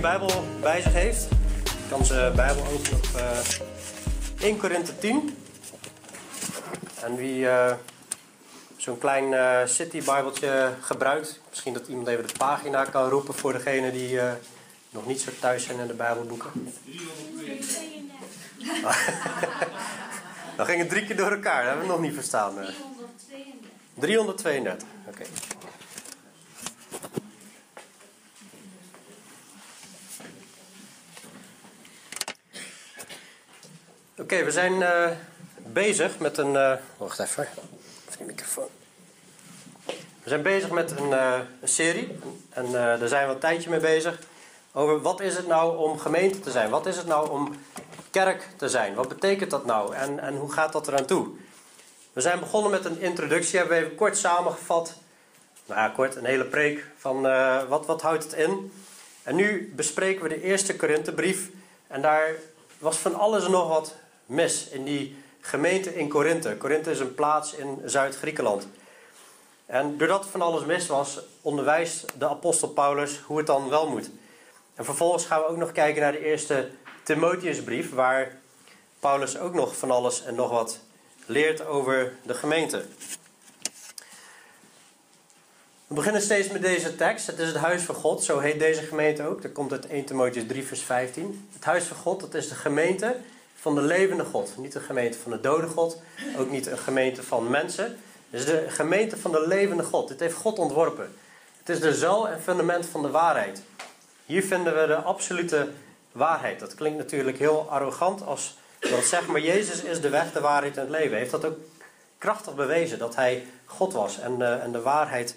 een Bijbel bij zich heeft, kan zijn Bijbel openen op uh, 1 Korinthe 10. En wie uh, zo'n klein uh, City Bijbeltje gebruikt, misschien dat iemand even de pagina kan roepen voor degene die uh, nog niet zo thuis zijn in de Bijbelboeken. 332. Dan ging het drie keer door elkaar, dat hebben we nog niet verstaan. 332. 332, oké. Okay. Oké, we zijn uh, bezig met een. Uh, wacht even. Even microfoon. We zijn bezig met een, een serie. En daar zijn we een tijdje mee bezig. Over wat is het nou om gemeente te zijn? Wat is het nou om kerk te zijn? Wat betekent dat nou? En, en hoe gaat dat eraan toe? We zijn begonnen met een introductie. Hebben we even kort samengevat. Nou ja, kort, een hele preek van wat, wat houdt het in? En nu bespreken we de eerste Korinthebrief. En daar was van alles en nog wat mis in die gemeente in Korinthe. Korinthe is een plaats in Zuid-Griekenland. En doordat van alles mis was, onderwijst de apostel Paulus hoe het dan wel moet. En vervolgens gaan we ook nog kijken naar de eerste Timotheusbrief, waar Paulus ook nog van alles en nog wat leert over de gemeente. We beginnen steeds met deze tekst. Het is het huis van God, zo heet deze gemeente ook. Dat komt uit 1 Timotheus 3 vers 15. Het huis van God, dat is de gemeente van de levende God. Niet een gemeente van de dode God, ook niet een gemeente van mensen. Het is de gemeente van de levende God. Dit heeft God ontworpen. Het is de zuil en fundament van de waarheid. Hier vinden we de absolute waarheid. Dat klinkt natuurlijk heel arrogant als dat zegt, maar Jezus is de weg, de waarheid en het leven. Hij heeft dat ook krachtig bewezen, dat hij God was en de, en de waarheid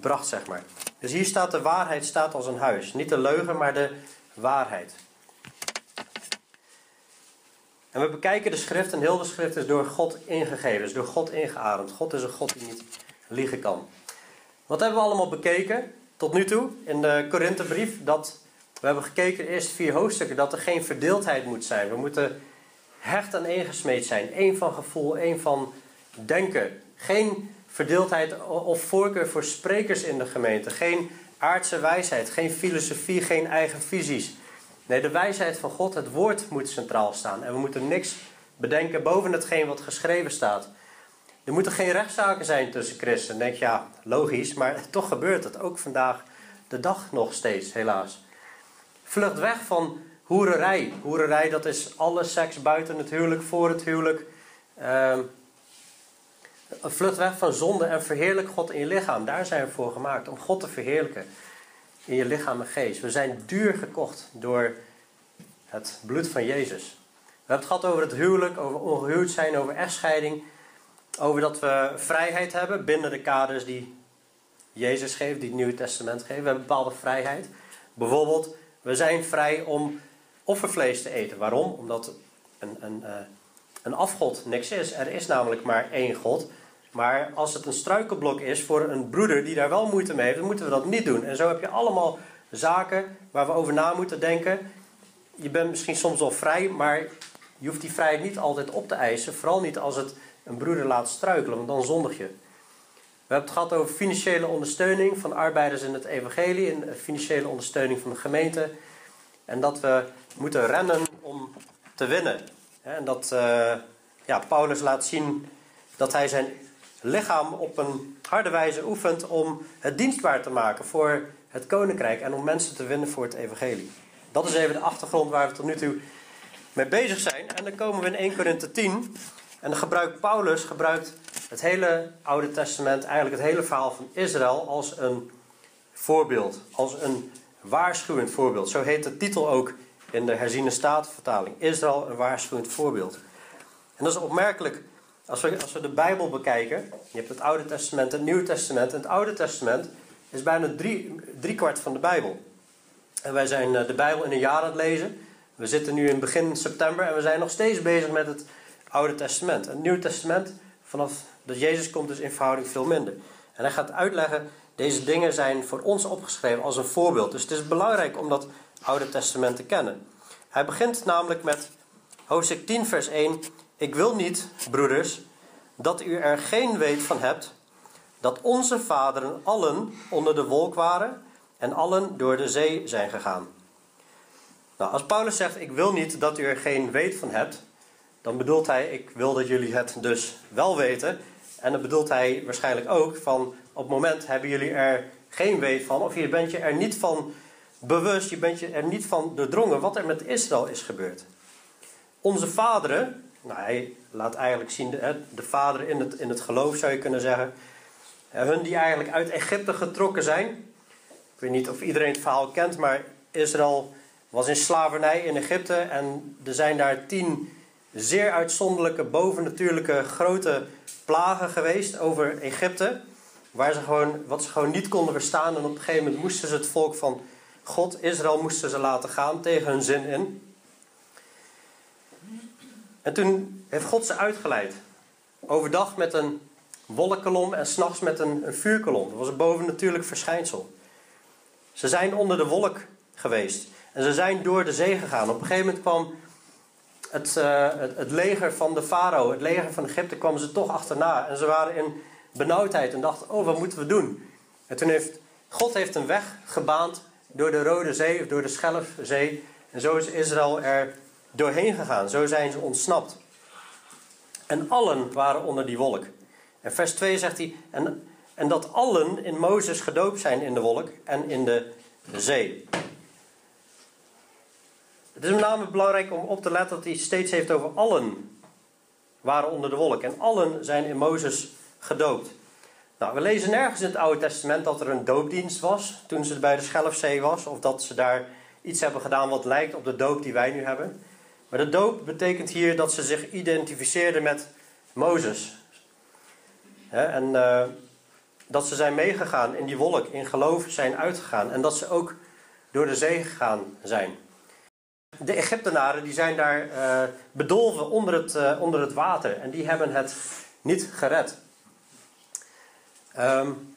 bracht, zeg maar. Dus hier staat de waarheid staat als een huis. Niet de leugen, maar de waarheid. En we bekijken de schrift en heel de schrift is door God ingegeven, is door God ingeademd. God is een God die niet liegen kan. Wat hebben we allemaal bekeken tot nu toe in de Korinthebrief? Dat we hebben gekeken de eerste vier hoofdstukken dat er geen verdeeldheid moet zijn. We moeten hecht en ingesmeed zijn. één van gevoel, één van denken. Geen verdeeldheid of voorkeur voor sprekers in de gemeente. Geen aardse wijsheid, geen filosofie, geen eigen visies. Nee, de wijsheid van God, het woord moet centraal staan. En we moeten niks bedenken boven hetgeen wat geschreven staat. Er moeten geen rechtszaken zijn tussen christenen. Denk je, ja, logisch, maar toch gebeurt het. Ook vandaag de dag nog steeds, helaas. Vlucht weg van hoererij. Hoererij, dat is alle seks buiten het huwelijk, voor het huwelijk. Uh, vlucht weg van zonde en verheerlijk God in je lichaam. Daar zijn we voor gemaakt, om God te verheerlijken in je lichaam en geest. We zijn duur gekocht door het bloed van Jezus. We hebben het gehad over het huwelijk, over ongehuwd zijn, over echtscheiding. Over dat we vrijheid hebben binnen de kaders die Jezus geeft, die het Nieuwe Testament geeft. We hebben bepaalde vrijheid. Bijvoorbeeld, we zijn vrij om offervlees te eten. Waarom? Omdat een, een, eh, een afgod niks is. Er is namelijk maar één God. Maar als het een struikelblok is voor een broeder die daar wel moeite mee heeft, dan moeten we dat niet doen. En zo heb je allemaal zaken waar we over na moeten denken. Je bent misschien soms wel vrij, maar je hoeft die vrijheid niet altijd op te eisen. Vooral niet als het een broeder laat struikelen, want dan zondig je. We hebben het gehad over financiële ondersteuning van arbeiders in het evangelie. En financiële ondersteuning van de gemeente. En dat we moeten rennen om te winnen. En dat uh, ja, Paulus laat zien dat hij zijn lichaam op een harde wijze oefent om het dienstbaar te maken voor het koninkrijk en om mensen te winnen voor het evangelie. Dat is even de achtergrond waar we tot nu toe mee bezig zijn. En dan komen we in 1 Korinthe 10. En dan gebruikt Paulus gebruikt het hele Oude Testament, eigenlijk het hele verhaal van Israël, als een voorbeeld. Als een waarschuwend voorbeeld. Zo heet de titel ook in de herziene statenvertaling. Israël, een waarschuwend voorbeeld. En dat is opmerkelijk als we, als we de Bijbel bekijken, je hebt het Oude Testament en het Nieuwe Testament. En het Oude Testament is bijna drie, drie kwart van de Bijbel. En wij zijn eh, de Bijbel in een jaar aan het lezen. We zitten nu in begin september en we zijn nog steeds bezig met het Oude Testament. En het Nieuwe Testament, vanaf dat Jezus komt, is in verhouding veel minder. En hij gaat uitleggen, deze dingen zijn voor ons opgeschreven als een voorbeeld. Dus het is belangrijk om dat Oude Testament te kennen. Hij begint namelijk met hoofdstuk 10, vers 1. Ik wil niet, broeders, dat u er geen weet van hebt dat onze vaderen allen onder de wolk waren en allen door de zee zijn gegaan. Nou, als Paulus zegt: Ik wil niet dat u er geen weet van hebt, dan bedoelt hij: Ik wil dat jullie het dus wel weten. En dan bedoelt hij waarschijnlijk ook van: Op het moment hebben jullie er geen weet van, of je bent je er niet van bewust, je bent je er niet van doordrongen wat er met Israël is gebeurd. Onze vaderen, nou, hij laat eigenlijk zien de, de vaderen in het, in het geloof, zou je kunnen zeggen. Hun die eigenlijk uit Egypte getrokken zijn. Ik weet niet of iedereen het verhaal kent, maar Israël was in slavernij in Egypte en er zijn daar tien zeer uitzonderlijke, bovennatuurlijke grote plagen geweest over Egypte. Waar ze gewoon, wat ze gewoon niet konden verstaan. En op een gegeven moment moesten ze het volk van God, Israël, moesten ze laten gaan tegen hun zin in. En toen heeft God ze uitgeleid. Overdag met een wolkenkolom en s'nachts met een, vuurkolom. Dat was een bovennatuurlijk verschijnsel. Ze zijn onder de wolk geweest. En ze zijn door de zee gegaan. Op een gegeven moment kwam het, uh, het, het, leger van de farao, het leger van Egypte, kwam ze toch achterna. En ze waren in benauwdheid en dachten, oh wat moeten we doen? En toen heeft God heeft een weg gebaand door de Rode Zee of door de Schelfzee. En zo is Israël er doorheen gegaan. Zo zijn ze ontsnapt. En allen waren onder die wolk. En vers 2 zegt hij, en, en dat allen in Mozes gedoopt zijn in de wolk en in de zee. Het is met name belangrijk om op te letten dat hij steeds heeft over allen waren onder de wolk. En allen zijn in Mozes gedoopt. Nou, we lezen nergens in het Oude Testament dat er een doopdienst was toen ze bij de Schelfzee was. Of dat ze daar iets hebben gedaan wat lijkt op de doop die wij nu hebben. Maar de doop betekent hier dat ze zich identificeerden met Mozes. en uh, dat ze zijn meegegaan in die wolk, in geloof zijn uitgegaan. En dat ze ook door de zee gegaan zijn. De Egyptenaren die zijn daar uh, bedolven onder het, uh, onder het water. En die hebben het niet gered. Um,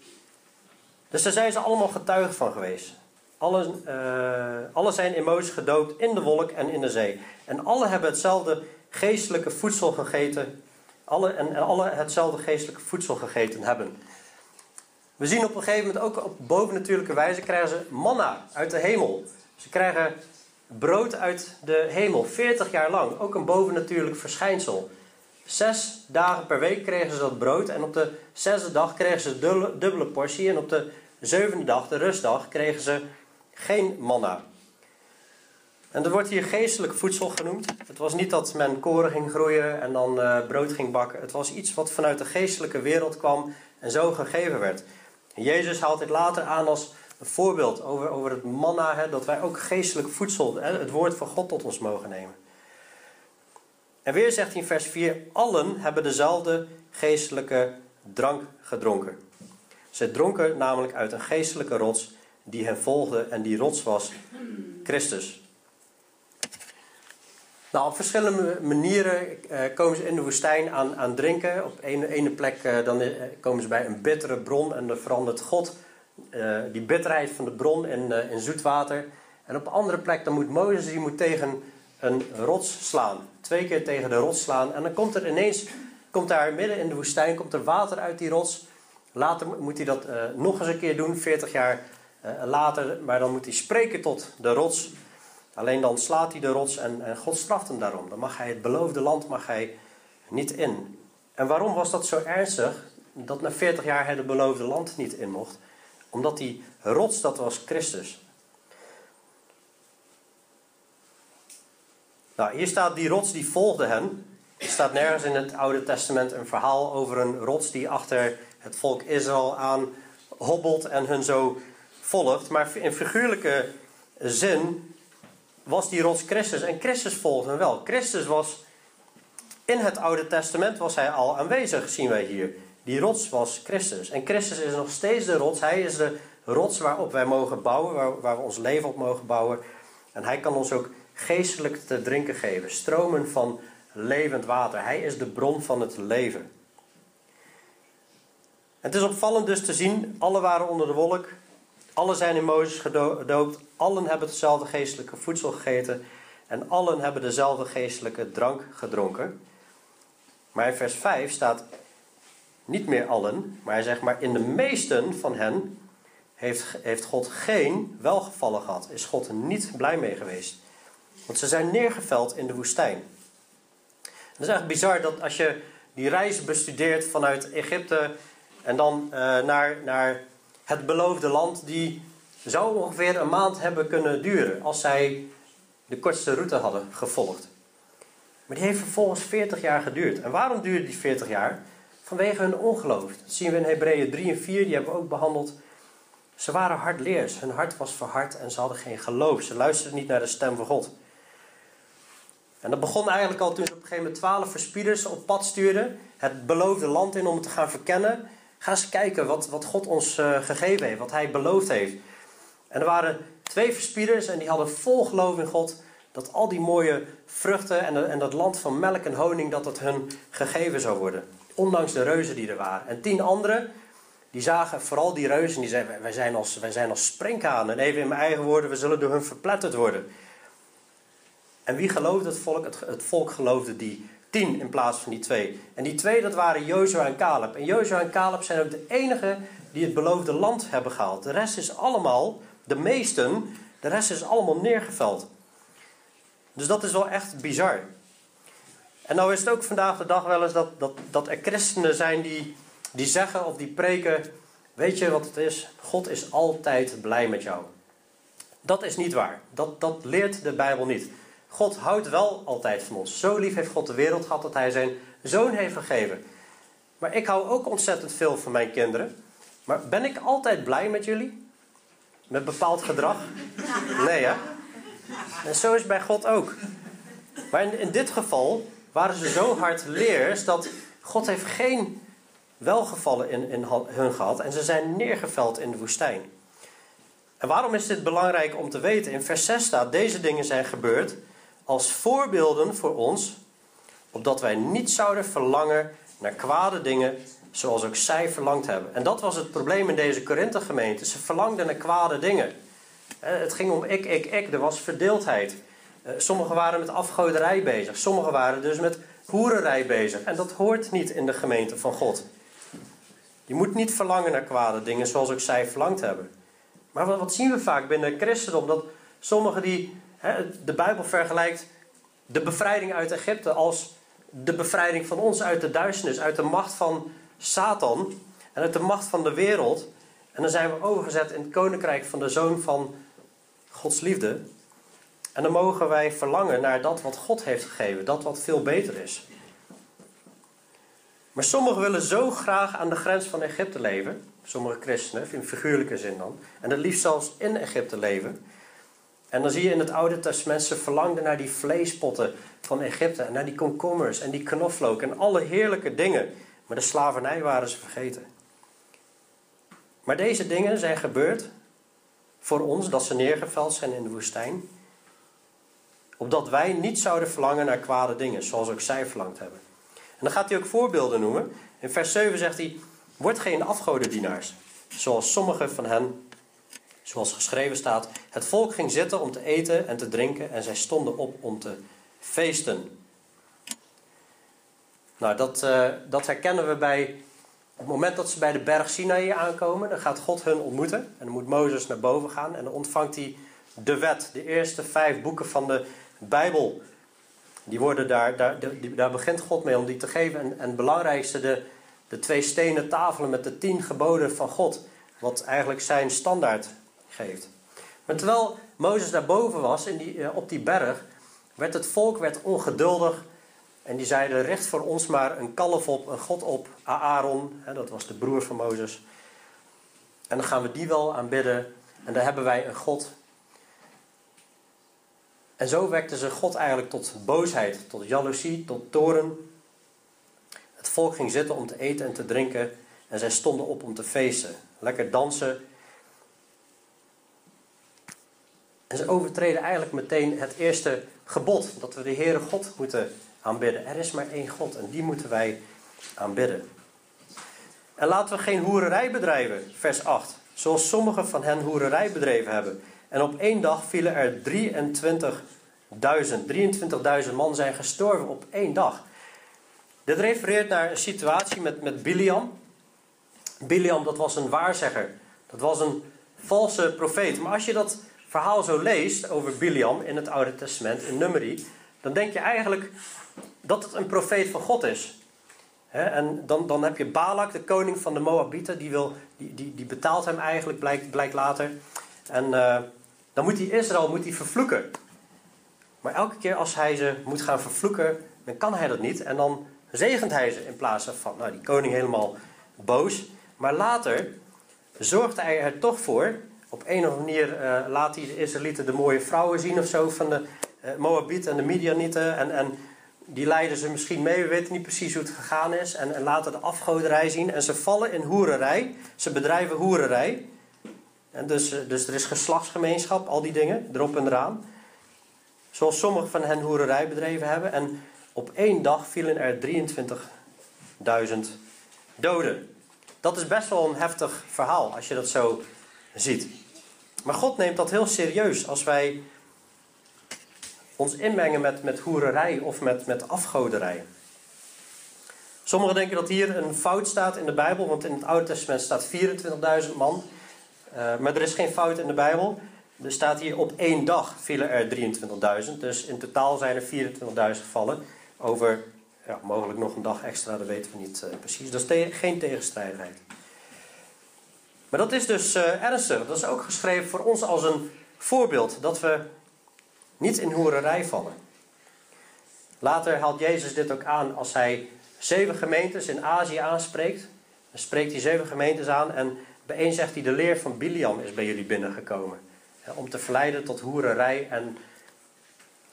dus daar zijn ze allemaal getuigen van geweest. Alle, uh, alle zijn Mozes gedoopt in de wolk en in de zee. En alle hebben hetzelfde geestelijke voedsel gegeten. Alle, en, en alle hetzelfde geestelijke voedsel gegeten hebben. We zien op een gegeven moment ook op bovennatuurlijke wijze krijgen ze manna uit de hemel. Ze krijgen brood uit de hemel, 40 jaar lang. Ook een bovennatuurlijk verschijnsel. Zes dagen per week kregen ze dat brood. En op de zesde dag kregen ze dubbele, dubbele portie. En op de zevende dag, de rustdag, kregen ze geen manna. En er wordt hier geestelijk voedsel genoemd. Het was niet dat men koren ging groeien en dan uh, brood ging bakken. Het was iets wat vanuit de geestelijke wereld kwam en zo gegeven werd. Jezus haalt dit later aan als een voorbeeld over, over het manna, hè, dat wij ook geestelijk voedsel, hè, het woord van God tot ons mogen nemen. En weer zegt hij in vers 4: Allen hebben dezelfde geestelijke drank gedronken. Ze dronken namelijk uit een geestelijke rots die hen volgde, en die rots was Christus. Nou, op verschillende manieren eh, komen ze in de woestijn aan, aan drinken. Op ene, ene plek eh, dan eh, komen ze bij een bittere bron en dan verandert God die bitterheid van de bron in, in zoet water. En op een andere plek dan moet Mozes die moet tegen een rots slaan. Twee keer tegen de rots slaan. En dan komt er ineens, komt daar midden in de woestijn, komt er water uit die rots. Later moet hij dat nog eens een keer doen, 40 jaar later. Maar dan moet hij spreken tot de rots. Alleen dan slaat hij de rots en, en God straft hem daarom. Dan mag hij het beloofde land mag hij niet in. En waarom was dat zo ernstig? Dat na 40 jaar hij het beloofde land niet in mocht omdat die rots, dat was Christus. Nou, hier staat die rots die volgde hen. Er staat nergens in het Oude Testament een verhaal over een rots die achter het volk Israël aan hobbelt en hun zo volgt. Maar in figuurlijke zin was die rots Christus. En Christus volgde hen wel. Christus was in het Oude Testament was hij al aanwezig, zien wij hier. Die rots was Christus. En Christus is nog steeds de rots. Hij is de rots waarop wij mogen bouwen, waar, waar we ons leven op mogen bouwen. En hij kan ons ook geestelijk te drinken geven. Stromen van levend water. Hij is de bron van het leven. Het is opvallend dus te zien, alle waren onder de wolk, alle zijn in Mozes gedoopt, allen hebben hetzelfde geestelijke voedsel gegeten en allen hebben dezelfde geestelijke drank gedronken. Maar in vers 5 staat niet meer allen, maar hij zegt maar in de meesten van hen heeft, heeft God geen welgevallen gehad. Is God niet blij mee geweest. Want ze zijn neergeveld in de woestijn. Het is echt bizar dat als je die reis bestudeert vanuit Egypte en dan uh, naar, naar het beloofde land, die zou ongeveer een maand hebben kunnen duren als zij de kortste route hadden gevolgd. Maar die heeft vervolgens 40 jaar geduurd. En waarom duurde die 40 jaar? Vanwege hun ongeloof. Dat zien we in Hebreeën 3 en 4, die hebben we ook behandeld. Ze waren hardleers, hun hart was verhard en ze hadden geen geloof. Ze luisterden niet naar de stem van God. En dat begon eigenlijk al toen ze op een gegeven moment twaalf verspieders op pad stuurden. Het beloofde land in om het te gaan verkennen. Ga eens kijken wat, wat God ons uh, gegeven heeft, wat Hij beloofd heeft. En er waren twee verspieders en die hadden vol geloof in God. Dat al die mooie vruchten en, en dat land van melk en honing, dat het hun gegeven zou worden. Ondanks de reuzen die er waren. En tien anderen, die zagen vooral die reuzen en die zeiden, wij zijn als, wij zijn als sprinkhanen. En even in mijn eigen woorden, we zullen door hun verpletterd worden. En wie geloofde het volk? Het, het volk geloofde die tien in plaats van die twee. En die twee, dat waren Jozua en Caleb. En Jozua en Caleb zijn ook de enigen die het beloofde land hebben gehaald. De rest is allemaal, de meesten, de rest is allemaal neergeveld. Dus dat is wel echt bizar. En nou is het ook vandaag de dag wel eens dat, dat, dat er christenen zijn die, die zeggen of die preken: Weet je wat het is? God is altijd blij met jou. Dat is niet waar. Dat, dat leert de Bijbel niet. God houdt wel altijd van ons. Zo lief heeft God de wereld gehad dat hij zijn zoon heeft gegeven. Maar ik hou ook ontzettend veel van mijn kinderen. Maar ben ik altijd blij met jullie? Met bepaald gedrag? Nee, hè? En zo is bij God ook. Maar in, dit geval waren ze zo hard leers dat God heeft geen welgevallen in, in hun gehad. En ze zijn neergeveld in de woestijn. En waarom is dit belangrijk om te weten? In vers 6 staat: Deze dingen zijn gebeurd als voorbeelden voor ons, opdat wij niet zouden verlangen naar kwade dingen, zoals ook zij verlangd hebben. En dat was het probleem in deze Korinthe-gemeente. Ze verlangden naar kwade dingen. Het ging om ik, ik, ik. Er was verdeeldheid. Eh, sommigen waren met afgoderij bezig. Sommigen waren dus met hoererij bezig. En dat hoort niet in de gemeente van God. Je moet niet verlangen naar kwade dingen zoals ook zij verlangd hebben. Maar wat zien we vaak binnen het christendom? Dat sommigen die de Bijbel vergelijkt de bevrijding uit Egypte als de bevrijding van ons uit de duisternis, uit de macht van Satan en uit de macht van de wereld. En dan zijn we overgezet in het koninkrijk van de zoon van Gods liefde. En dan mogen wij verlangen naar dat wat God heeft gegeven, dat wat veel beter is. Maar sommigen willen zo graag aan de grens van Egypte leven, sommige christenen, in figuurlijke zin dan, en het liefst zelfs in Egypte leven, en dan zie je in het Oude Testament, ze verlangden naar die vleespotten van Egypte. En naar die komkommers en die knoflook en alle heerlijke dingen. Maar de slavernij waren ze vergeten. Maar deze dingen zijn gebeurd voor ons, dat ze neergeveld zijn in de woestijn. Opdat wij niet zouden verlangen naar kwade dingen, zoals ook zij verlangd hebben. En dan gaat hij ook voorbeelden noemen. In vers 7 zegt hij, word geen afgodendienaars, zoals sommige van hen Zoals geschreven staat: Het volk ging zitten om te eten en te drinken en zij stonden op om te feesten. Nou, dat, uh, dat herkennen we bij. Het moment dat ze bij de berg Sinaï aankomen, dan gaat God hun ontmoeten. En dan moet Mozes naar boven gaan en dan ontvangt hij de wet, de eerste vijf boeken van de Bijbel. Die worden daar, daar, daar begint God mee om die te geven. En, en het belangrijkste, de, de twee stenen tafelen met de tien geboden van God. Wat eigenlijk zijn standaard geeft. Maar terwijl Mozes daarboven was, in die, eh, op die berg, werd het volk werd ongeduldig. En die zeiden, recht voor ons maar een kalf op, een god op, Aaron. Hè, dat was de broer van Mozes. En dan gaan we die wel aanbidden. En daar hebben wij een god. En zo wekte ze God eigenlijk tot boosheid, tot jaloezie, tot toren. Het volk ging zitten om te eten en te drinken. En zij stonden op om te feesten. Lekker dansen En ze overtreden eigenlijk meteen het eerste gebod, dat we de Heere God moeten aanbidden. Er is maar één God en die moeten wij aanbidden. En laten we geen hoererij bedrijven, vers 8. Zoals sommigen van hen hoererij bedreven hebben. En op één dag vielen er 23.000. 23.000 man zijn gestorven op één dag. Dit refereert naar een situatie met, met Biliam. Biliam, dat was een waarzegger. Dat was een valse profeet. Maar als je dat verhaal zo leest over Biliam in het Oude Testament, in Numeri, dan denk je eigenlijk dat het een profeet van God is. en dan, dan heb je Balak, de koning van de Moabieten, die, wil, die, die, die betaalt hem eigenlijk, blijkt, blijkt later. En eh, dan moet hij Israël moet hij vervloeken. Maar elke keer als hij ze moet gaan vervloeken, dan kan hij dat niet. En dan zegent hij ze in plaats van, nou die koning helemaal boos. Maar later zorgt hij er toch voor. Op een of andere manier uh, laat hij de Israëlieten de mooie vrouwen zien of zo van de uh, Moabieten en de Midianieten. En, en die leiden ze misschien mee, we weten niet precies hoe het gegaan is. En, en laten de afgoderij zien. En ze vallen in hoererij. Ze bedrijven hoererij. En dus, eh, dus er is geslachtsgemeenschap, al die dingen, erop en eraan. Zoals sommigen van hen hoererij bedreven hebben. En op één dag vielen er 23.000 doden. Dat is best wel een heftig verhaal als je dat zo ziet. Maar God neemt dat heel serieus als wij ons inmengen met, met hoererij of met, met afgoderij. Sommigen denken dat hier een fout staat in de Bijbel, want in het Oude Testament staat 24.000 man. Uh, maar er is geen fout in de Bijbel. Er staat hier op één dag vielen er 23.000. Dus in totaal zijn er 24.000 gevallen. Over ja, mogelijk nog een dag extra, dat weten we niet uh, precies. Dat is geen tegenstrijdigheid. Dat is dus ernstig. Dat is ook geschreven voor ons als een voorbeeld. Dat we niet in hoererij vallen. Later haalt Jezus dit ook aan als hij zeven gemeentes in Azië aanspreekt. Dan spreekt hij zeven gemeentes aan en bij één zegt hij de leer van Biliam is bij jullie binnengekomen. Om te verleiden tot hoererij en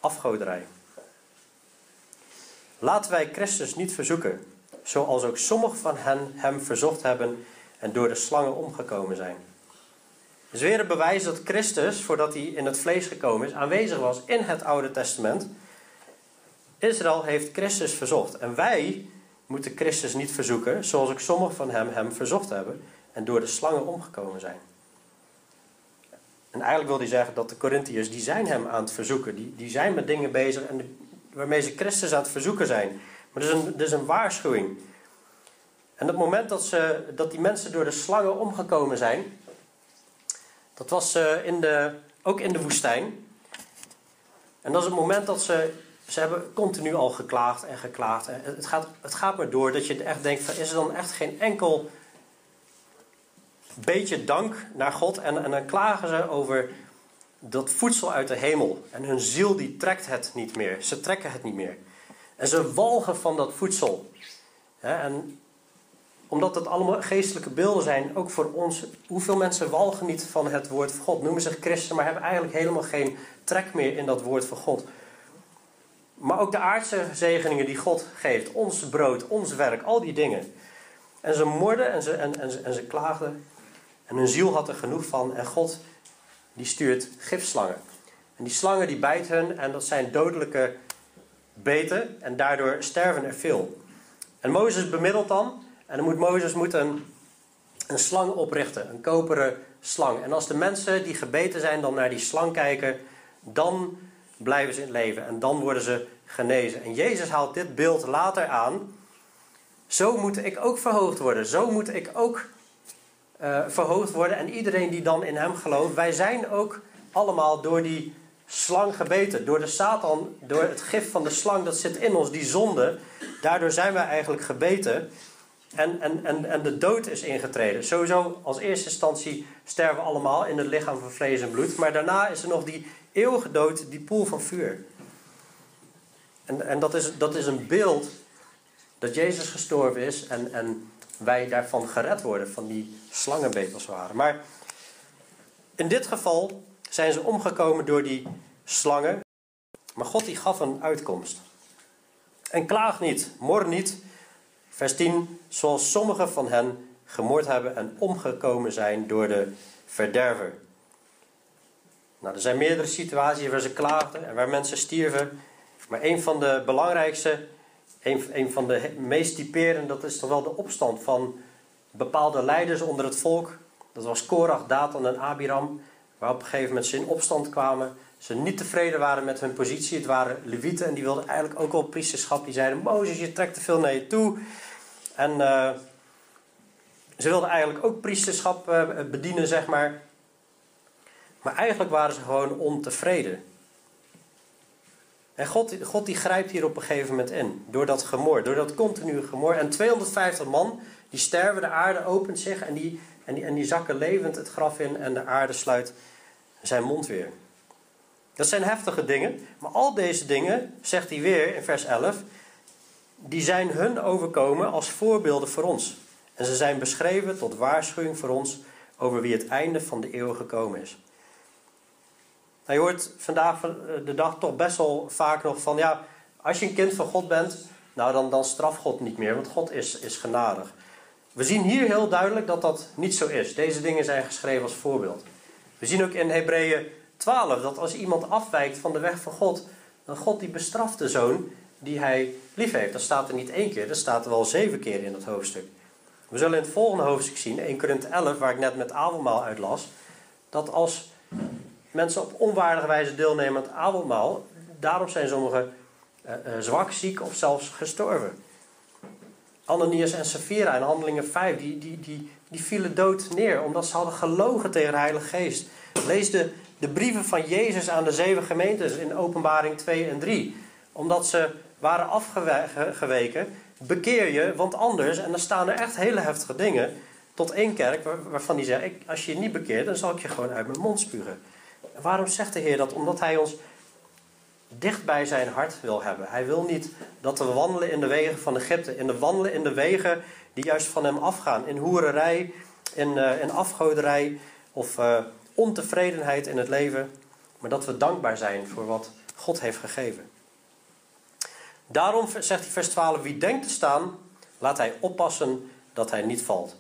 afgoderij. Laten wij Christus niet verzoeken, zoals ook sommigen van hen hem verzocht hebben en door de slangen omgekomen zijn. Is weer een bewijs dat Christus, voordat hij in het vlees gekomen is, aanwezig was in het Oude Testament. Israël heeft Christus verzocht. En wij moeten Christus niet verzoeken, zoals ook sommigen van hem hem verzocht hebben en door de slangen omgekomen zijn. En eigenlijk wil hij zeggen dat de Corinthiërs, die zijn hem aan het verzoeken. Die, die zijn met dingen bezig en waarmee ze Christus aan het verzoeken zijn. Maar dat is een, dat is een waarschuwing. En het moment dat, ze, dat die mensen door de slangen omgekomen zijn, dat was uh, in de, ook in de woestijn. En dat is het moment dat ze, ze hebben continu al geklaagd en geklaagd. En het, gaat, het gaat maar door dat je echt denkt, van, is er dan echt geen enkel beetje dank naar God? En, en dan klagen ze over dat voedsel uit de hemel. En hun ziel die trekt het niet meer. Ze trekken het niet meer. En ze walgen van dat voedsel. En omdat het allemaal geestelijke beelden zijn, ook voor ons. Hoeveel mensen walgen niet van het woord van God? Noemen zich christen, maar hebben eigenlijk helemaal geen trek meer in dat woord van God. Maar ook de aardse zegeningen die God geeft. Ons brood, ons werk, al die dingen. En ze morden en ze, en, en, en ze klaagden. En hun ziel had er genoeg van. En God die stuurt gifslangen. En die slangen die bijten hun en dat zijn dodelijke beten. En daardoor sterven er veel. En Mozes bemiddelt dan. En dan moet Mozes moet een, een slang oprichten. Een koperen slang. En als de mensen die gebeten zijn dan naar die slang kijken. Dan blijven ze in leven. En dan worden ze genezen. En Jezus haalt dit beeld later aan. Zo moet ik ook verhoogd worden. Zo moet ik ook uh, verhoogd worden. En iedereen die dan in hem gelooft, wij zijn ook allemaal door die slang gebeten. Door de Satan, door het gif van de slang dat zit in ons, die zonde. Daardoor zijn wij eigenlijk gebeten. En, en, en, en de dood is ingetreden. Sowieso, als eerste instantie sterven we allemaal in het lichaam van vlees en bloed. Maar daarna is er nog die eeuwige dood, die poel van vuur. En, en dat, is, dat is een beeld dat Jezus gestorven is en, en wij daarvan gered worden, van die slangenbeet als Maar in dit geval zijn ze omgekomen door die slangen. Maar God die gaf een uitkomst. En klaag niet, mor niet. Vers 10. Zoals sommigen van hen gemoord hebben en omgekomen zijn door de verderver. Nou, er zijn meerdere situaties waar ze klaagden en waar mensen stierven. Maar een van de belangrijkste een, van de meest typerende, dat is toch wel de opstand van bepaalde leiders onder het volk. Dat was Korach, Datan en Abiram. Waar op een gegeven moment ze in opstand kwamen. Ze niet tevreden waren met hun positie. Het waren levieten en die wilden eigenlijk ook wel priesterschap. Die zeiden, Mozes, je trekt te veel naar je toe. En uh, ze wilden eigenlijk ook priesterschap uh, bedienen, zeg maar. Maar eigenlijk waren ze gewoon ontevreden. En God, God die grijpt hier op een gegeven moment in. Door dat gemor, door dat continue gemor. En 250 man, die sterven, de aarde opent zich en die, en die, en die zakken levend het graf in en de aarde sluit zijn mond weer. Dat zijn heftige dingen. Maar al deze dingen, zegt hij weer in vers 11, die zijn hun overkomen als voorbeelden voor ons. En ze zijn beschreven tot waarschuwing voor ons over wie het einde van de eeuw gekomen is. Nou, je hoort vandaag de dag toch best wel vaak nog van, ja, als je een kind van God bent, nou dan, dan straf God niet meer, want God is, is genadig. We zien hier heel duidelijk dat dat niet zo is. Deze dingen zijn geschreven als voorbeeld. We zien ook in Hebreeën 12 dat als iemand afwijkt van de weg van God, dan God die bestraft de zoon die hij lief heeft. Dat staat er niet één keer, dat staat er wel zeven keer in het hoofdstuk. We zullen in het volgende hoofdstuk zien, 1 Korinthe 11, waar ik net met avondmaal uitlas, dat als mensen op onwaardige wijze deelnemen aan het avondmaal, daarom zijn sommigen uh, uh, zwak, ziek of zelfs gestorven. Ananias en Sapphira in Handelingen 5, die, die, die, die vielen dood neer omdat ze hadden gelogen tegen de Heilige Geest. Lees de, de brieven van Jezus aan de zeven gemeentes in Openbaring 2 en 3. Omdat ze waren afgeweken, bekeer je, want anders, en dan staan er echt hele heftige dingen, tot één kerk waarvan die zegt, als je je niet bekeert, dan zal ik je gewoon uit mijn mond spugen. En waarom zegt de Heer dat? Omdat Hij ons dicht bij zijn hart wil hebben. Hij wil niet dat we wandelen in de wegen van Egypte, in de wandelen in de wegen die juist van hem afgaan. In hoererij, in, uh, in afgoderij of uh, ontevredenheid in het leven. Maar dat we dankbaar zijn voor wat God heeft gegeven. Daarom zegt hij vers 12: Wie denkt te staan, laat hij oppassen dat hij niet valt.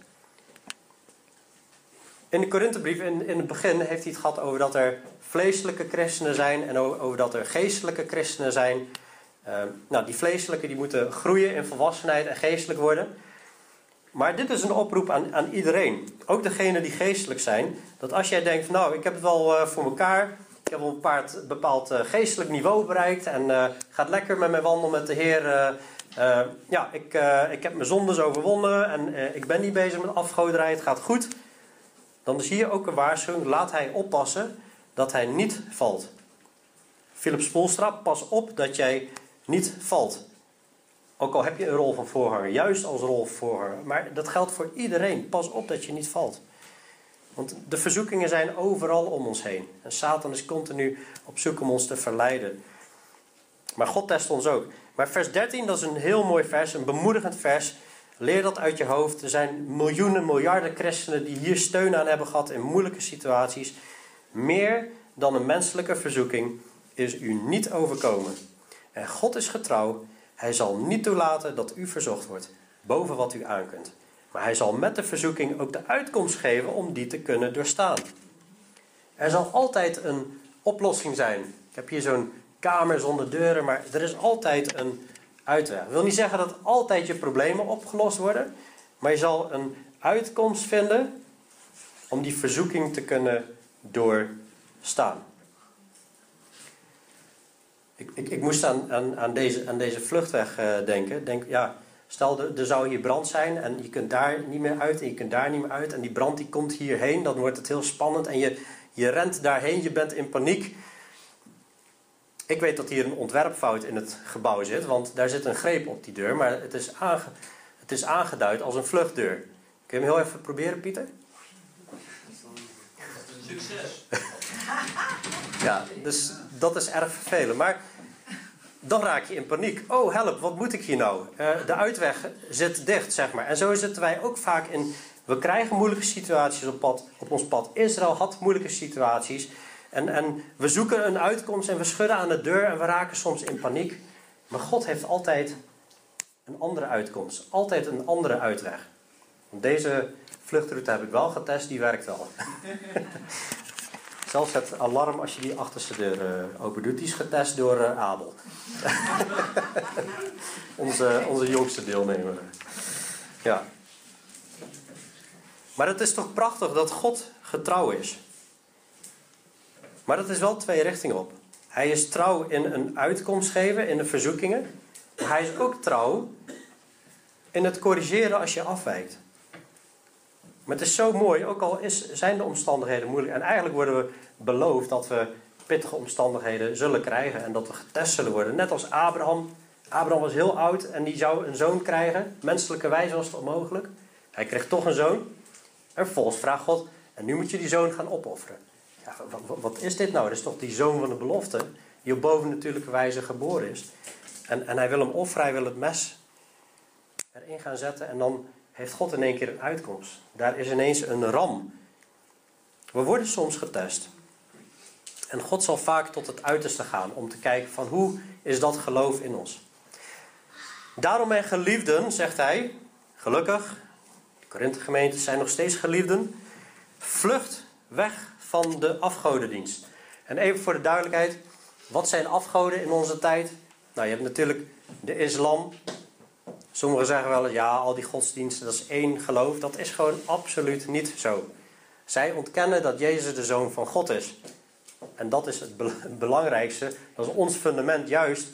In de Korinthebrief, in, in het begin, heeft hij het gehad over dat er vleeselijke christenen zijn en over dat er geestelijke christenen zijn. Uh, nou, die vleeselijke die moeten groeien in volwassenheid en geestelijk worden. Maar dit is een oproep aan, aan iedereen. Ook degenen die geestelijk zijn. Dat als jij denkt, nou, ik heb het wel uh, voor elkaar. Ik heb wel een bepaald, uh, geestelijk niveau bereikt. En uh, gaat lekker met mijn wandel met de Heer. ja, ik, ik heb mijn zondes overwonnen. En ik ben niet bezig met afgoderij. Het gaat goed. Dan is hier ook een waarschuwing. Laat hij oppassen dat hij niet valt. Philip Spoelstra, pas op dat jij niet valt. Ook al heb je een rol van voorganger, juist als rol van. Maar dat geldt voor iedereen. Pas op dat je niet valt. Want de verzoekingen zijn overal om ons heen. En Satan is continu op zoek om ons te verleiden. Maar God test ons ook. Maar vers 13, dat is een heel mooi vers, een bemoedigend vers. Leer dat uit je hoofd. Er zijn miljoenen, miljarden christenen die hier steun aan hebben gehad in moeilijke situaties. Meer dan een menselijke verzoeking is u niet overkomen. En God is getrouw. Hij zal niet toelaten dat u verzocht wordt boven wat u aankunt. Maar hij zal met de verzoeking ook de uitkomst geven om die te kunnen doorstaan. Er zal altijd een oplossing zijn. Ik heb hier zo'n kamer zonder deuren, maar er is altijd een uitweg. Dat wil niet zeggen dat altijd je problemen opgelost worden, maar je zal een uitkomst vinden om die verzoeking te kunnen doorstaan. Ik, ik, ik moest aan, aan, deze, aan deze vluchtweg uh, denken. Denk, ja, stel, er, er zou hier brand zijn en je kunt daar niet meer uit en je kunt daar niet meer uit. En die brand die komt hierheen, dan wordt het heel spannend en je, je rent daarheen, je bent in paniek. Ik weet dat hier een ontwerpfout in het gebouw zit, want daar zit een greep op die deur, maar het is, aange, het is aangeduid als een vluchtdeur. Kun je hem heel even proberen, Pieter? Succes! ja, dus dat is erg vervelend. Maar dan raak je in paniek. Oh, help, wat moet ik hier nou? Uh, de uitweg zit dicht, zeg maar. En zo zitten wij ook vaak in. We krijgen moeilijke situaties op, pad, op ons pad. Israël had moeilijke situaties. En, en we zoeken een uitkomst en we schudden aan de deur en we raken soms in paniek. Maar God heeft altijd een andere uitkomst. Altijd een andere uitweg. Deze vluchtroute heb ik wel getest, die werkt wel. Zelfs het alarm als je die achterste deur uh, open doet, is getest door uh, Abel. onze, onze jongste deelnemer. Ja. Maar het is toch prachtig dat God getrouw is. Maar dat is wel twee richtingen op. Hij is trouw in een uitkomst geven, in de verzoekingen. Maar hij is ook trouw in het corrigeren als je afwijkt. Maar het is zo mooi, ook al is, zijn de omstandigheden moeilijk. En eigenlijk worden we beloofd dat we pittige omstandigheden zullen krijgen. En dat we getest zullen worden. Net als Abraham. Abraham was heel oud en die zou een zoon krijgen. Menselijke wijze was het onmogelijk. Hij kreeg toch een zoon. En vervolgens vraagt God, en nu moet je die zoon gaan opofferen. Ja, wat, wat, is dit nou? Dat is toch die zoon van de belofte, die op bovennatuurlijke wijze geboren is. En, en hij wil hem offeren, hij wil het mes erin gaan zetten en dan heeft God in één keer een uitkomst. Daar is ineens een ram. We worden soms getest. En God zal vaak tot het uiterste gaan om te kijken van hoe is dat geloof in ons. Daarom mijn geliefden, zegt hij, gelukkig, de Korinthe gemeentes zijn nog steeds geliefden, vlucht weg van de afgodendienst. En even voor de duidelijkheid, wat zijn afgoden in onze tijd? Nou, je hebt natuurlijk de islam. Sommigen zeggen wel, ja, al die godsdiensten, dat is één geloof. Dat is gewoon absoluut niet zo. Zij ontkennen dat Jezus de Zoon van God is. En dat is het belangrijkste. Dat is ons fundament juist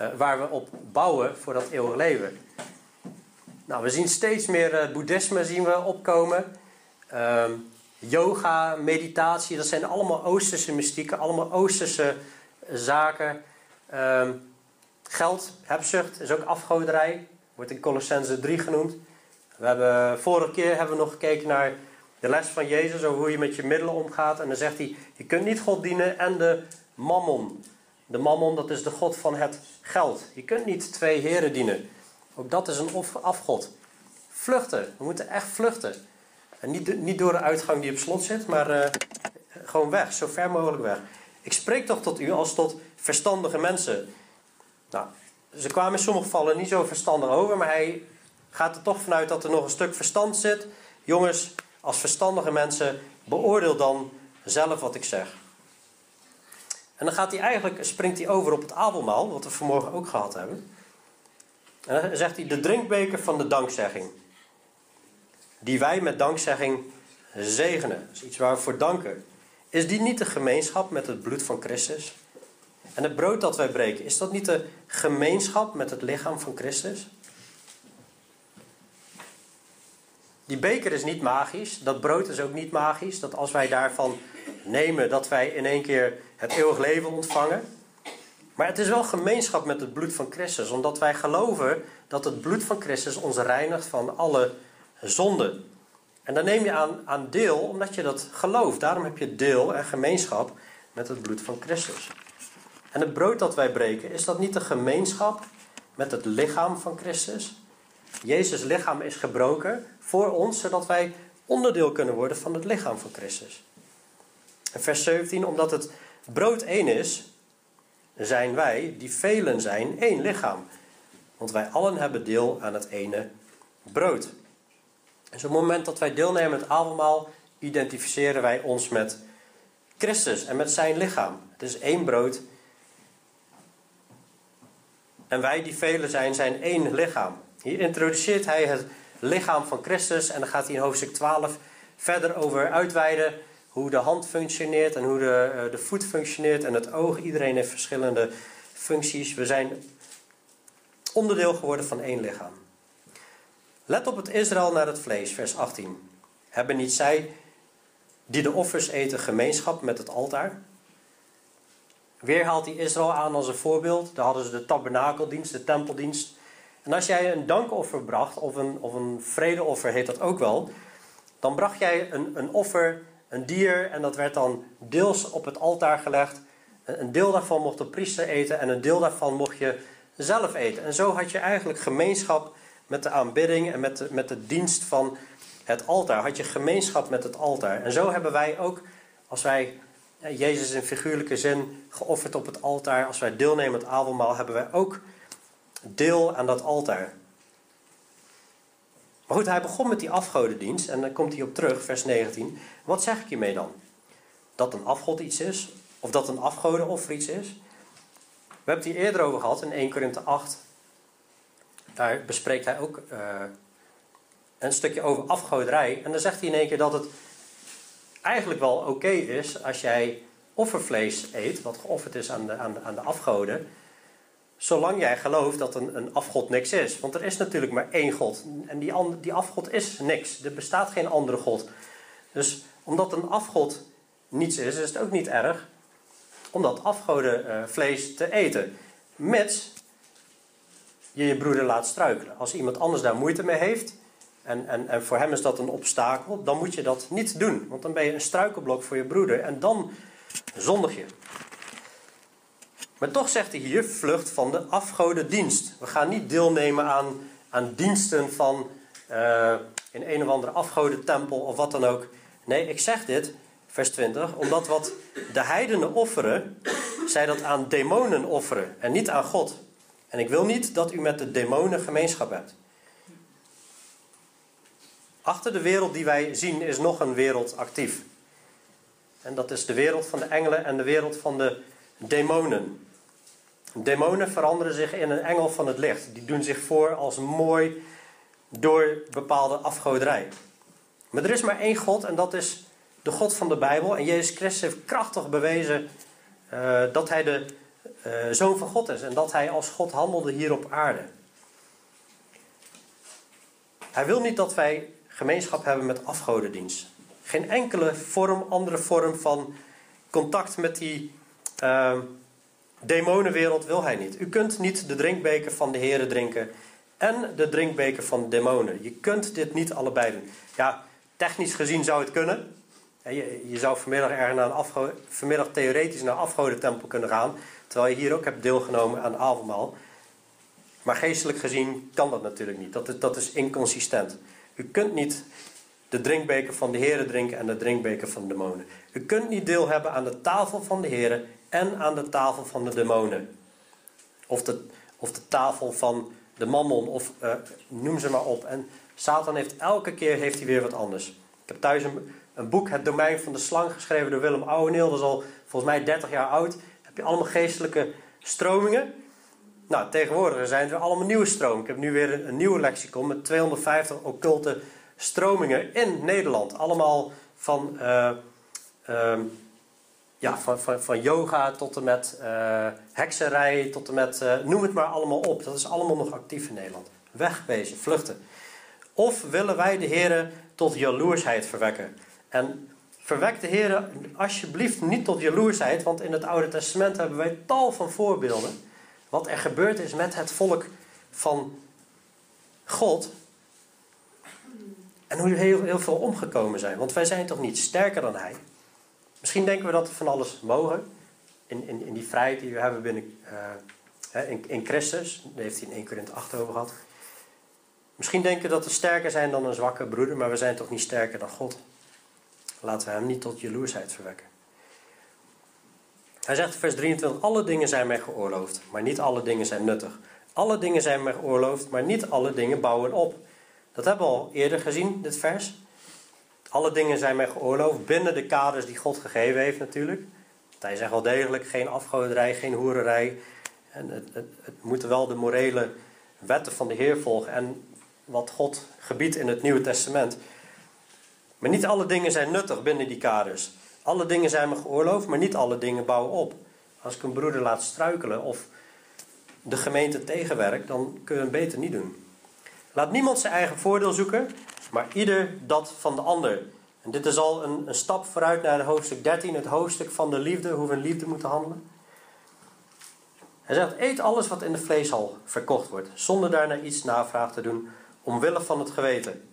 uh, waar we op bouwen voor dat eeuwige leven. Nou, we zien steeds meer uh, boeddhisme zien we opkomen. Uh, yoga, meditatie, dat zijn allemaal Oosterse mystieken, allemaal Oosterse zaken. Ehm, geld, hebzucht is ook afgoderij, wordt in Colossense 3 genoemd. We hebben, vorige keer hebben we nog gekeken naar de les van Jezus over hoe je met je middelen omgaat. En dan zegt hij, je kunt niet God dienen en de mammon. De mammon, dat is de God van het geld. Je kunt niet twee heren dienen. Ook dat is een afgod. Vluchten, we moeten echt vluchten. En niet, niet door de uitgang die op slot zit, maar uh, gewoon weg, zo ver mogelijk weg. Ik spreek toch tot u als tot verstandige mensen. Nou, ze kwamen in sommige gevallen niet zo verstandig over, maar hij gaat er toch vanuit dat er nog een stuk verstand zit. Jongens, als verstandige mensen, beoordeel dan zelf wat ik zeg. En dan gaat hij eigenlijk, springt hij over op het avondmaal, wat we vanmorgen ook gehad hebben. En dan zegt hij de drinkbeker van de dankzegging die wij met dankzegging zegenen. Dat is iets waar we voor danken. Is die niet de gemeenschap met het bloed van Christus? En het brood dat wij breken, is dat niet de gemeenschap met het lichaam van Christus? Die beker is niet magisch, dat brood is ook niet magisch. Dat als wij daarvan nemen, dat wij in één keer het eeuwig leven ontvangen. Maar het is wel gemeenschap met het bloed van Christus, omdat wij geloven dat het bloed van Christus ons reinigt van alle zonde. En dan neem je aan, aan deel omdat je dat gelooft. Daarom heb je deel en gemeenschap met het bloed van Christus. En het brood dat wij breken, is dat niet de gemeenschap met het lichaam van Christus? Jezus' lichaam is gebroken voor ons, zodat wij onderdeel kunnen worden van het lichaam van Christus. Vers 17, omdat het brood één is, zijn wij, die velen zijn, één lichaam. Want wij allen hebben deel aan het ene brood. Dus op het moment dat wij deelnemen het avondmaal, identificeren wij ons met Christus en met zijn lichaam. Het is één brood. En wij die velen zijn, zijn één lichaam. Hier introduceert hij het lichaam van Christus en dan gaat hij in hoofdstuk 12 verder over uitweiden hoe de hand functioneert en hoe de, eh, de voet functioneert en het oog. Iedereen heeft verschillende functies. We zijn onderdeel geworden van één lichaam. Let op het Israël naar het vlees, vers 18. Hebben niet zij die de offers eten gemeenschap met het altaar? Weer haalt hij Israël aan als een voorbeeld. Daar hadden ze de tabernakeldienst, de tempeldienst. En als jij een dankoffer bracht, of een, of een vredeoffer heet dat ook wel, dan bracht jij een, een offer, een dier, en dat werd dan deels op het altaar gelegd. Een deel daarvan mocht de priester eten en een deel daarvan mocht je zelf eten. En zo had je eigenlijk gemeenschap met de aanbidding en met de, met de dienst van het altaar. Had je gemeenschap met het altaar. En zo hebben wij ook, als wij Jezus in figuurlijke zin geofferd op het altaar, als wij deelnemen aan het avondmaal, hebben wij ook deel aan dat altaar. Maar goed, hij begon met die afgodendienst en dan komt hij op terug, vers 19. Wat zeg ik hiermee dan? Dat een afgod iets is? Of dat een afgodenoffer iets is? We hebben het hier eerder over gehad in 1 Korinthe 8, daar bespreekt hij ook uh, een stukje over afgoderij. En dan zegt hij in één keer dat het eigenlijk wel oké is als jij offervlees eet, wat geofferd is aan de, aan de, aan de afgoden, Zolang jij gelooft dat een, een afgod niks is. Want er is natuurlijk maar één God. En die, die afgod is niks. Er bestaat geen andere God. Dus omdat een afgod niets is, is het ook niet erg om dat afgodenvlees uh, te eten. Mits je je broeder laat struikelen. Als iemand anders daar moeite mee heeft en, en, en voor hem is dat een obstakel, dan moet je dat niet doen. Want dan ben je een struikelblok voor je broeder en dan zondig je. Maar toch zegt hij hier: vlucht van de afgodendienst. We gaan niet deelnemen aan, aan diensten van uh, in een of andere afgodentempel of wat dan ook. Nee, ik zeg dit, vers 20, omdat wat de heidenen offeren, zij dat aan demonen offeren en niet aan God. En ik wil niet dat u met de demonen gemeenschap hebt. Achter de wereld die wij zien is nog een wereld actief. En dat is de wereld van de engelen en de wereld van de demonen. Demonen veranderen zich in een engel van het licht. Die doen zich voor als mooi door bepaalde afgoderij. Maar er is maar één God en dat is de God van de Bijbel. En Jezus Christus heeft krachtig bewezen uh, dat hij de uh, zoon van God is. En dat hij als God handelde hier op aarde. Hij wil niet dat wij gemeenschap hebben met afgodendienst. Geen enkele vorm, andere vorm van contact met die uh, demonenwereld wil hij niet. U kunt niet de drinkbeker van de heren drinken en de drinkbeker van de demonen. Je kunt dit niet allebei doen. Ja, technisch gezien zou het kunnen. Je, je zou vanmiddag, ergens naar een afgo vanmiddag theoretisch naar een afgodentempel kunnen gaan. Terwijl je hier ook hebt deelgenomen aan avondmaal. Maar geestelijk gezien kan dat natuurlijk niet. Dat dat is inconsistent. U kunt niet de drinkbeker van de heren drinken en de drinkbeker van de demonen. U kunt niet deel hebben aan de tafel van de heren en aan de tafel van de demonen. Of de, of de tafel van de mammon, of uh, noem ze maar op. En Satan heeft elke keer heeft hij weer wat anders. Ik heb thuis een, een boek, Het Domein van de Slang, geschreven door Willem Ouweneel. Dat is al volgens mij 30 jaar oud. Heb je allemaal geestelijke stromingen. Nou, tegenwoordig zijn er allemaal nieuwe stromingen. Ik heb nu weer een, nieuwe lexicon met 250 occulte stromingen in Nederland. Allemaal van, uh, uh, ja, van, van, van, yoga tot en met uh, hekserij, tot en met, noem het maar allemaal op. Dat is allemaal nog actief in Nederland. Wegwezen, vluchten. Of willen wij de heren tot jaloersheid verwekken? En verwek de heren alsjeblieft niet tot jaloersheid, want in het Oude Testament hebben wij tal van voorbeelden. Wat er gebeurd is met het volk van God. En hoe heel, heel veel omgekomen zijn. Want wij zijn toch niet sterker dan Hij. Misschien denken we dat we van alles mogen. In, in, in die vrijheid die we hebben binnen, uh, in, in Christus. Daar heeft hij in 1 Korinthe 8 over gehad. Misschien denken we dat we sterker zijn dan een zwakke broeder. Maar we zijn toch niet sterker dan God. Laten we hem niet tot jaloersheid verwekken. Hij zegt in vers 23: Alle dingen zijn mij geoorloofd, maar niet alle dingen zijn nuttig. Alle dingen zijn mij geoorloofd, maar niet alle dingen bouwen op. Dat hebben we al eerder gezien, dit vers. Alle dingen zijn mij geoorloofd binnen de kaders die God gegeven heeft, natuurlijk. Hij zegt wel degelijk: geen afgoderij, geen hoererij. En het, het, het moeten wel de morele wetten van de Heer volgen en wat God gebiedt in het Nieuwe Testament. Maar niet alle dingen zijn nuttig binnen die kaders. Alle dingen zijn me geoorloofd, maar niet alle dingen bouwen op. Als ik een broeder laat struikelen of de gemeente tegenwerkt, dan kun je hem beter niet doen. Laat niemand zijn eigen voordeel zoeken, maar ieder dat van de ander. En dit is al een, een stap vooruit naar de hoofdstuk 13, het hoofdstuk van de liefde, hoe we in liefde moeten handelen. Hij zegt: Eet alles wat in de vleeshal verkocht wordt, zonder daarna iets navraag te doen, omwille van het geweten.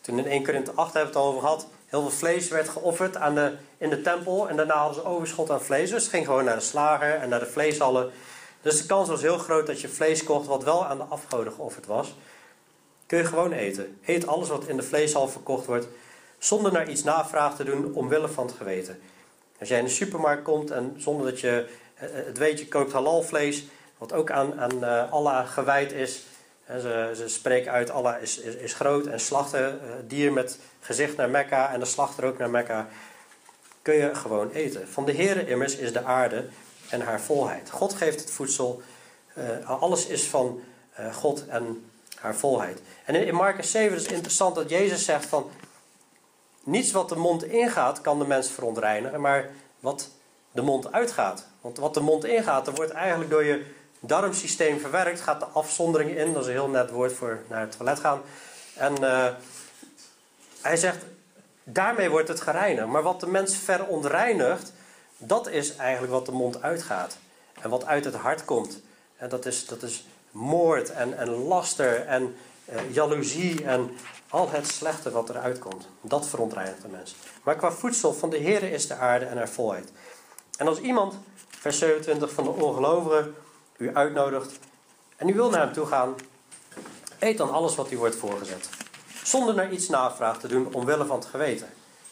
Toen in 1 Korinthe 8 hebben we het al over gehad. Heel veel vlees werd geofferd aan de, in de tempel. En daarna hadden ze overschot aan vlees. Dus het ging gewoon naar de slager en naar de vleeshallen. Dus de kans was heel groot dat je vlees kocht wat wel aan de afgoden geofferd was. Kun je gewoon eten. Eet alles wat in de vleeshal verkocht wordt. Zonder naar iets navraag te doen omwille van het geweten. Als jij in de supermarkt komt en zonder dat je eh, het weet, je koopt halal vlees. Wat ook aan, aan uh, Allah gewijd is ze, spreken uit, Allah is, is, is groot en slachten uh, dier met gezicht naar Mekka en de slachter ook naar Mekka. Kun je gewoon eten. Van de Heere immers is de aarde en haar volheid. God geeft het voedsel. Uh, alles is van uh, God en haar volheid. En in, in Marcus 7 is het interessant dat Jezus zegt van... Niets wat de mond ingaat kan de mens verontreinigen, maar wat de mond uitgaat. Want wat de mond ingaat, dat wordt eigenlijk door je darmsysteem verwerkt, gaat de afzondering in. Dat is een heel net woord voor naar het toilet gaan. En uh, hij zegt, daarmee wordt het gereinigd. Maar wat de mens verontreinigt, dat is eigenlijk wat de mond uitgaat. En wat uit het hart komt. En dat is, dat is moord en, en laster en uh, jaloezie en al het slechte wat eruit komt. Dat verontreinigt de mens. Maar qua voedsel van de Heer is de aarde en haar volheid. En als iemand, vers 27 van de ongelovigen, u uitnodigt en u wil naar hem toe gaan, eet dan alles wat u wordt voorgezet. Zonder naar iets navraag te doen omwille van het geweten.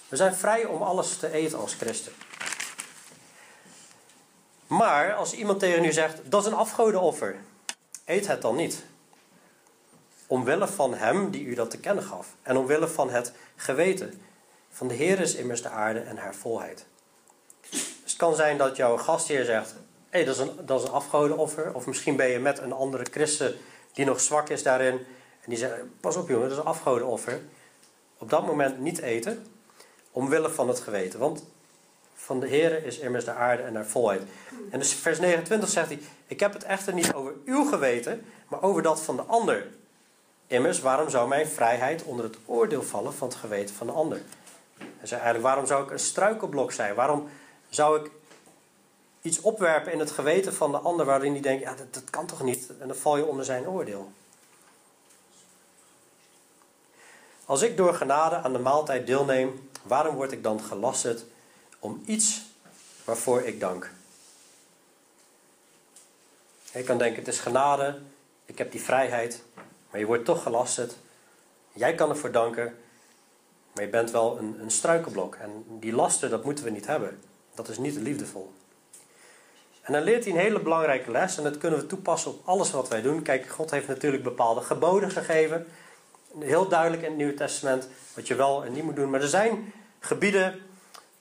We zijn vrij om alles te eten als christen. Maar als iemand tegen u zegt, dat is een afgodenoffer, eet het dan niet. Omwille van hem die u dat te kennen gaf. En omwille van het geweten. Van de Heer is immers de aarde en haar volheid. Dus het kan zijn dat jouw gastheer zegt, dat, is een, dat is een afgodenoffer. Of misschien ben je met een andere christen die nog zwak is daarin. En die zegt, pas op jongen, dat is een afgodenoffer. Op dat moment niet eten. Omwille van het geweten. Want van de Heer is immers de aarde en haar volheid. En dus vers 29 zegt hij: Ik heb het echter niet over uw geweten, maar over dat van de ander. Immers, waarom zou mijn vrijheid onder het oordeel vallen van het geweten van de ander? Hij zei eigenlijk: Waarom zou ik een struikelblok zijn? Waarom zou ik iets opwerpen in het geweten van de ander waarin hij denkt: Ja, dat, dat kan toch niet? En dan val je onder zijn oordeel. Als ik door genade aan de maaltijd deelneem, waarom word ik dan gelasterd om iets waarvoor ik dank. Je kan denken, het is genade, ik heb die vrijheid, maar je wordt toch gelasterd. Jij kan ervoor danken, maar je bent wel een, een struikelblok. En die lasten, dat moeten we niet hebben. Dat is niet liefdevol. En dan leert hij een hele belangrijke les en dat kunnen we toepassen op alles wat wij doen. Kijk, God heeft natuurlijk bepaalde geboden gegeven. Heel duidelijk in het Nieuwe Testament wat je wel en niet moet doen. Maar er zijn gebieden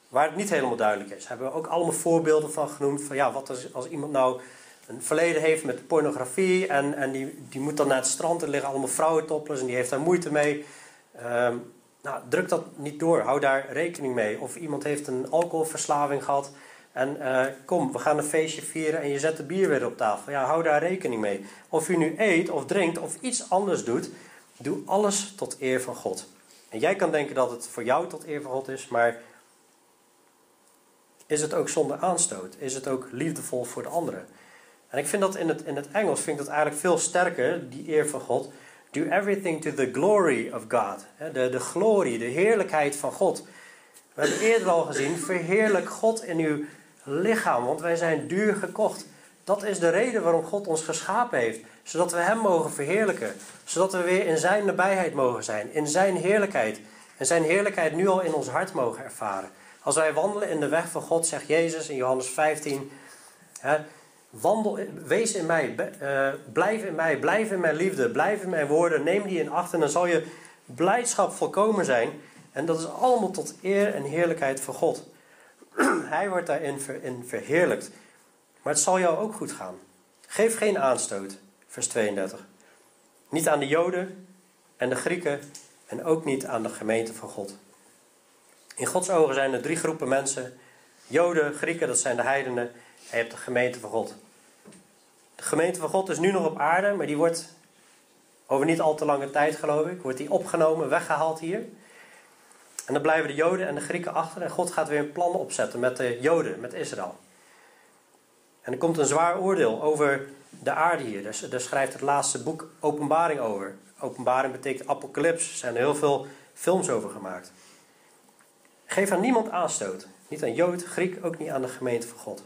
waar het niet helemaal duidelijk is. Daar hebben we ook allemaal voorbeelden van genoemd. Van ja, wat als, als iemand nou een verleden heeft met pornografie en, en die, die moet dan naar het strand. Er liggen allemaal vrouwentoppers en die heeft daar moeite mee. Um, nou, druk dat niet door. Hou daar rekening mee. Of iemand heeft een alcoholverslaving gehad. En uh, kom, we gaan een feestje vieren en je zet de bier weer op tafel. Ja, hou daar rekening mee. Of u nu eet of drinkt of iets anders doet, doe alles tot eer van God. En jij kan denken dat het voor jou tot eer van God is, maar is het ook zonder aanstoot? Is het ook liefdevol voor de anderen? En ik vind dat in het, in het Engels vind ik dat eigenlijk veel sterker, die eer van God. Do everything to the glory of God. De, de glorie, de heerlijkheid van God. We hebben eerder al gezien, verheerlijk God in uw lichaam, want wij zijn duur gekocht. Dat is de reden waarom God ons geschapen heeft. Zodat we Hem mogen verheerlijken. Zodat we weer in Zijn nabijheid mogen zijn. In Zijn heerlijkheid. En Zijn heerlijkheid nu al in ons hart mogen ervaren. Als wij wandelen in de weg van God, zegt Jezus in Johannes 15. Hè, wandel, wees in mij, uh, blijf in mij, blijf in mijn liefde, blijf in mijn woorden, neem die in acht en dan zal je blijdschap volkomen zijn. En dat is allemaal tot eer en heerlijkheid voor God. Hij wordt daarin ver, in verheerlijkt. Maar het zal jou ook goed gaan. Geef geen aanstoot, vers 32. Niet aan de Joden en de Grieken en ook niet aan de gemeente van God. In Gods ogen zijn er drie groepen mensen. Joden, Grieken, dat zijn de heidenen. En je hebt de gemeente van God. De gemeente van God is nu nog op aarde, maar die wordt over niet al te lange tijd, geloof ik, wordt die opgenomen, weggehaald hier. En dan blijven de Joden en de Grieken achter en God gaat weer een plan opzetten met de Joden, met Israël. En er komt een zwaar oordeel over de aarde hier. Daar, schrijft het laatste boek Openbaring over. Openbaring betekent apocalyps. Er zijn heel veel films over gemaakt. Geef aan niemand aanstoot. Niet aan Jood, Griek, ook niet aan de gemeente van God.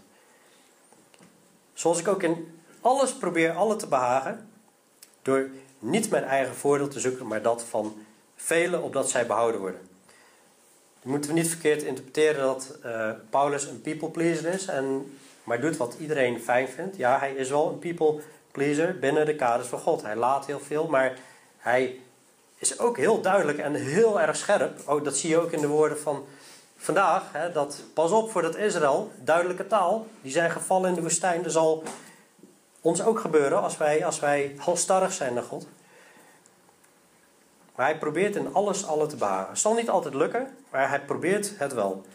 Zoals ik ook in alles probeer alle te behagen. Door niet mijn eigen voordeel te zoeken, maar dat van velen opdat zij behouden worden. Moeten we niet verkeerd interpreteren dat uh, Paulus een people pleaser is. En maar doet wat iedereen fijn vindt. Ja, hij is wel een people pleaser binnen de kaders van God. Hij laat heel veel, maar hij is ook heel duidelijk en heel erg scherp. Oh, dat zie je ook in de woorden van vandaag. Hè, dat, pas op voor dat Israël, duidelijke taal. Die zijn gevallen in de woestijn. Dat zal ons ook gebeuren als wij, als wij halstarrig zijn naar God. Maar hij probeert in alles alle te behagen. Het zal niet altijd lukken, maar hij probeert het wel.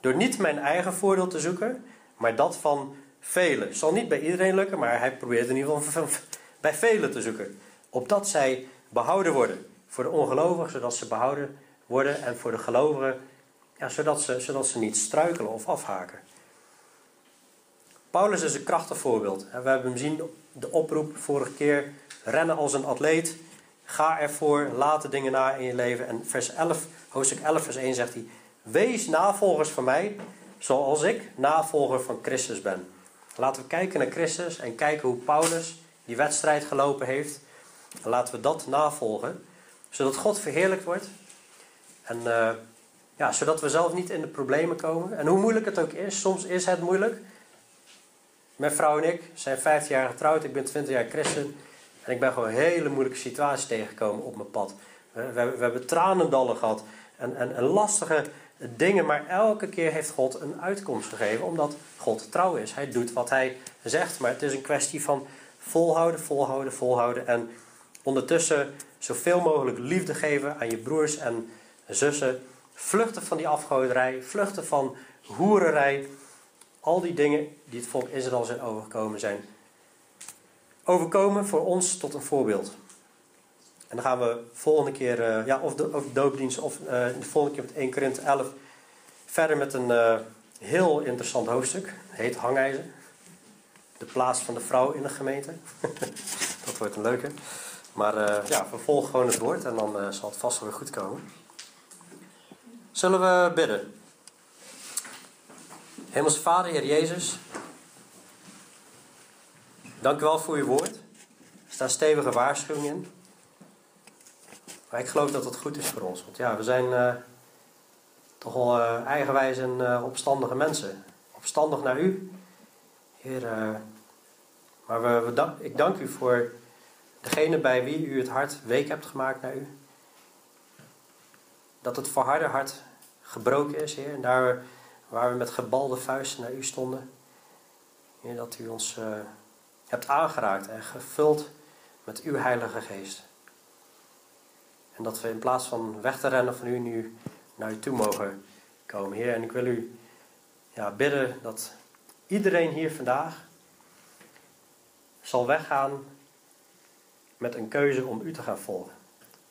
Door niet mijn eigen voordeel te zoeken, maar dat van velen. Het zal niet bij iedereen lukken, maar hij probeert in ieder geval bij velen te zoeken. Opdat zij behouden worden. Voor de ongelovigen, zodat ze behouden worden. En voor de gelovigen, ja, zodat, ze, zodat ze niet struikelen of afhaken. Paulus is een krachtig voorbeeld. We hebben hem zien, de oproep vorige keer. Rennen als een atleet. Ga ervoor, laat de dingen na in je leven. En vers 11, hoofdstuk 11, vers 1 zegt hij: Wees navolgers van mij, zoals ik navolger van Christus ben. Laten we kijken naar Christus en kijken hoe Paulus die wedstrijd gelopen heeft. En laten we dat navolgen, zodat God verheerlijkt wordt. En uh, ja, zodat we zelf niet in de problemen komen. En hoe moeilijk het ook is, soms is het moeilijk. Mijn vrouw en ik zijn 15 jaar getrouwd, ik ben 20 jaar christen. En ik ben gewoon hele moeilijke situaties tegengekomen op mijn pad. We, we, hebben tranendallen gehad en, en, en, lastige dingen, maar elke keer heeft God een uitkomst gegeven, omdat God trouw is. Hij doet wat hij zegt, maar het is een kwestie van volhouden, volhouden, volhouden. En ondertussen zoveel mogelijk liefde geven aan je broers en zussen. Vluchten van die afgoderij, vluchten van hoererij. Al die dingen die het volk Israël zijn overgekomen zijn overkomen voor ons tot een voorbeeld. En dan gaan we volgende keer, uh, ja, of de, of doopdienst, of uh, de volgende keer met 1 Korinthe 11 verder met een uh, heel interessant hoofdstuk. Heet Hangijzer. De plaats van de vrouw in de gemeente. dat wordt een leuke. Maar ja, we volgen gewoon het woord en dan zal het vast wel weer goed komen. Zullen we bidden? Hemelse Vader, Heer Jezus. Dank u wel voor uw woord. Er staan stevige waarschuwingen in. Maar ik geloof dat het goed is voor ons. Want ja, we zijn uh, toch wel uh, eigenwijs en uh, opstandige mensen. Opstandig naar u. Heer, maar we, ik dank u voor degene bij wie u het hart week hebt gemaakt naar u. Dat het verharde hart gebroken is, Heer. En daar waar we met gebalde vuisten naar u stonden. Heer, dat u ons hebt aangeraakt en gevuld met uw Heilige Geest. En dat we in plaats van weg te rennen van u nu naar u toe mogen komen. Heer, en ik wil u ja, bidden dat iedereen hier vandaag zal weggaan met een keuze om u te gaan volgen.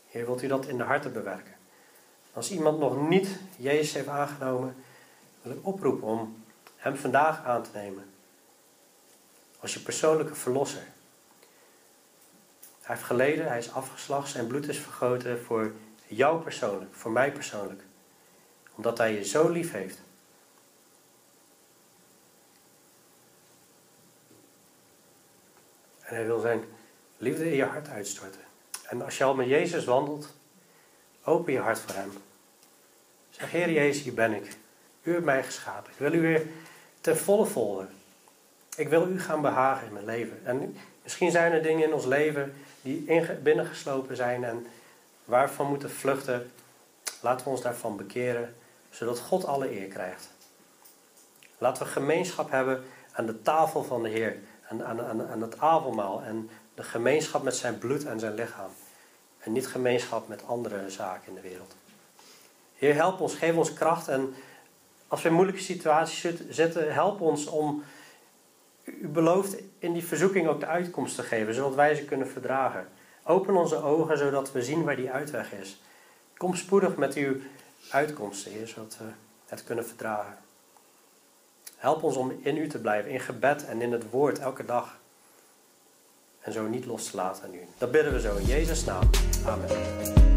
Heer, wilt u dat in de harten bewerken? Als iemand nog niet Jezus heeft aangenomen, wil ik oproepen om hem vandaag aan te nemen als je persoonlijke verlosser. Hij heeft geleden, hij is afgeslacht, zijn bloed is vergoten voor jou persoonlijk, voor mij persoonlijk. Omdat hij je zo lief heeft. En hij wil zijn liefde in je hart uitstorten. En als je al met Jezus wandelt, open je hart voor hem. Zeg, Heer Jezus, hier ben ik. U hebt mij geschapen. Ik wil u weer ten volle volgen. Ik wil u gaan behagen in mijn leven. En misschien zijn er dingen in ons leven die binnengeslopen zijn en waarvan moeten vluchten. Laten we ons daarvan bekeren, zodat God alle eer krijgt. Laten we gemeenschap hebben aan de tafel van de Heer, aan, aan, aan het avondmaal en de gemeenschap met zijn bloed en zijn lichaam. En niet gemeenschap met andere zaken in de wereld. Heer, help ons, geef ons kracht en als we in moeilijke situaties zitten, help ons om u belooft in die verzoeking ook de uitkomst te geven, zodat wij ze kunnen verdragen. Open onze ogen, zodat we zien waar die uitweg is. Kom spoedig met uw uitkomsten, Heer, zodat we het kunnen verdragen. Help ons om in u te blijven, in gebed en in het woord elke dag. En zo niet los te laten aan u. Dat bidden we zo in Jezus' naam. Amen.